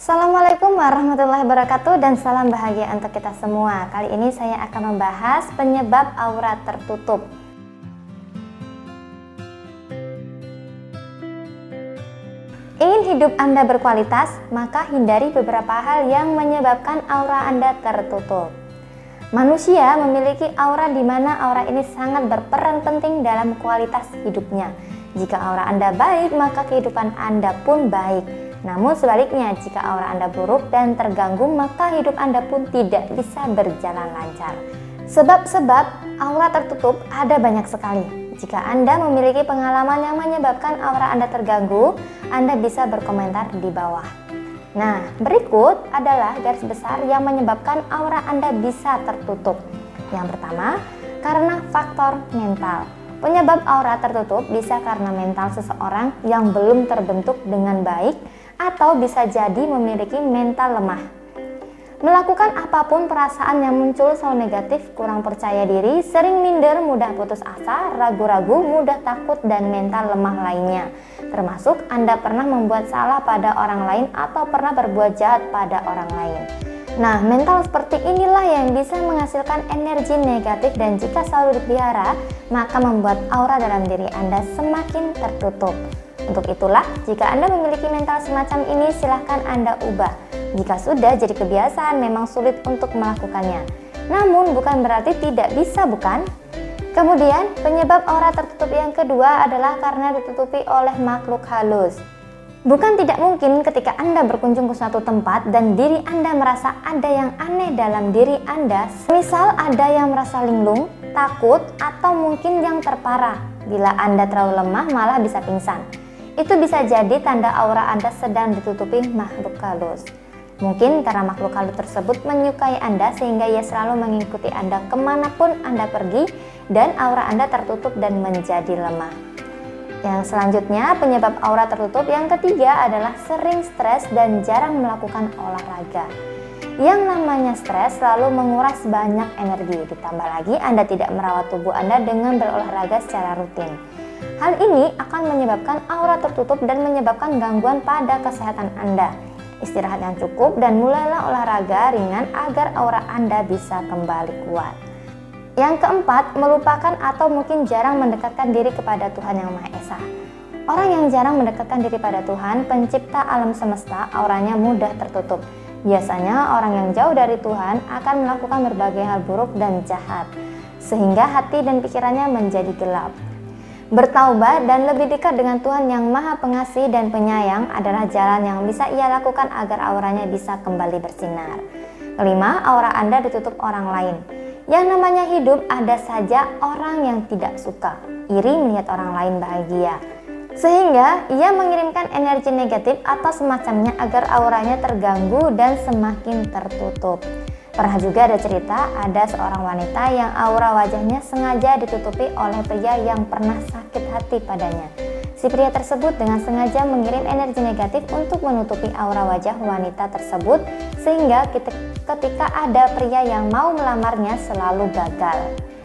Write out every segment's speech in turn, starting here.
Assalamualaikum warahmatullahi wabarakatuh dan salam bahagia untuk kita semua. Kali ini saya akan membahas penyebab aura tertutup. Ingin hidup Anda berkualitas, maka hindari beberapa hal yang menyebabkan aura Anda tertutup. Manusia memiliki aura di mana aura ini sangat berperan penting dalam kualitas hidupnya. Jika aura Anda baik, maka kehidupan Anda pun baik. Namun sebaliknya, jika aura Anda buruk dan terganggu, maka hidup Anda pun tidak bisa berjalan lancar. Sebab-sebab aura tertutup ada banyak sekali. Jika Anda memiliki pengalaman yang menyebabkan aura Anda terganggu, Anda bisa berkomentar di bawah. Nah, berikut adalah garis besar yang menyebabkan aura Anda bisa tertutup. Yang pertama, karena faktor mental. Penyebab aura tertutup bisa karena mental seseorang yang belum terbentuk dengan baik atau bisa jadi memiliki mental lemah. Melakukan apa pun perasaan yang muncul selalu negatif, kurang percaya diri, sering minder, mudah putus asa, ragu-ragu, mudah takut, dan mental lemah lainnya. Termasuk Anda pernah membuat salah pada orang lain atau pernah berbuat jahat pada orang lain. Nah, mental seperti inilah yang bisa menghasilkan energi negatif dan jika selalu dipelihara, maka membuat aura dalam diri Anda semakin tertutup. Untuk itulah, jika Anda memiliki mental semacam ini, silahkan Anda ubah. Jika sudah jadi kebiasaan, memang sulit untuk melakukannya. Namun, bukan berarti tidak bisa, bukan? Kemudian, penyebab aura tertutup yang kedua adalah karena ditutupi oleh makhluk halus. Bukan tidak mungkin ketika Anda berkunjung ke suatu tempat dan diri Anda merasa ada yang aneh dalam diri Anda, misal ada yang merasa linglung, takut, atau mungkin yang terparah. Bila Anda terlalu lemah, malah bisa pingsan itu bisa jadi tanda aura Anda sedang ditutupi makhluk halus. Mungkin karena makhluk halus tersebut menyukai Anda sehingga ia selalu mengikuti Anda ke mana pun Anda pergi dan aura Anda tertutup dan menjadi lemah. Yang selanjutnya penyebab aura tertutup yang ketiga adalah sering stres dan jarang melakukan olahraga. Yang namanya stres selalu menguras banyak energi, ditambah lagi Anda tidak merawat tubuh Anda dengan berolahraga secara rutin. Hal ini akan menyebabkan aura tertutup dan menyebabkan gangguan pada kesehatan Anda. Istirahat yang cukup dan mulailah olahraga ringan agar aura Anda bisa kembali kuat. Yang keempat, melupakan atau mungkin jarang mendekatkan diri kepada Tuhan Yang Maha Esa. Orang yang jarang mendekatkan diri pada Tuhan, pencipta alam semesta, auranya mudah tertutup. Biasanya orang yang jauh dari Tuhan akan melakukan berbagai hal buruk dan jahat, sehingga hati dan pikirannya menjadi gelap. Bertaubat dan lebih dekat dengan Tuhan yang Maha Pengasih dan Penyayang adalah jalan yang bisa ia lakukan agar auranya bisa kembali bersinar. Kelima, aura Anda ditutup orang lain. Yang namanya hidup ada saja orang yang tidak suka, iri melihat orang lain bahagia. Sehingga ia mengirimkan energi negatif atau semacamnya agar auranya terganggu dan semakin tertutup. Pernah juga ada cerita ada seorang wanita yang aura wajahnya sengaja ditutupi oleh pria yang pernah sakit hati padanya. Si pria tersebut dengan sengaja mengirim energi negatif untuk menutupi aura wajah wanita tersebut sehingga ketika ada pria yang mau melamarnya selalu gagal.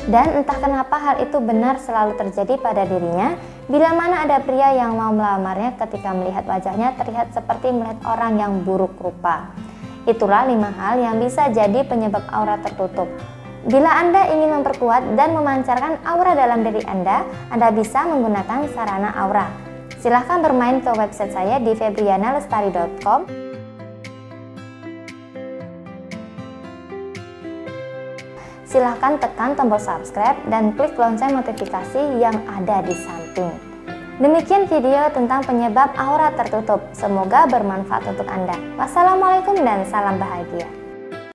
Dan entah kenapa hal itu benar selalu terjadi pada dirinya bila mana ada pria yang mau melamarnya ketika melihat wajahnya terlihat seperti melihat orang yang buruk rupa. Itulah lima hal yang bisa jadi penyebab aura tertutup. Bila Anda ingin memperkuat dan memancarkan aura dalam diri Anda, Anda bisa menggunakan sarana aura. Silahkan bermain ke website saya di febrianalestari.com. Silahkan tekan tombol subscribe dan klik lonceng notifikasi yang ada di samping. Demikian video tentang penyebab aura tertutup. Semoga bermanfaat untuk Anda. Wassalamualaikum dan salam bahagia.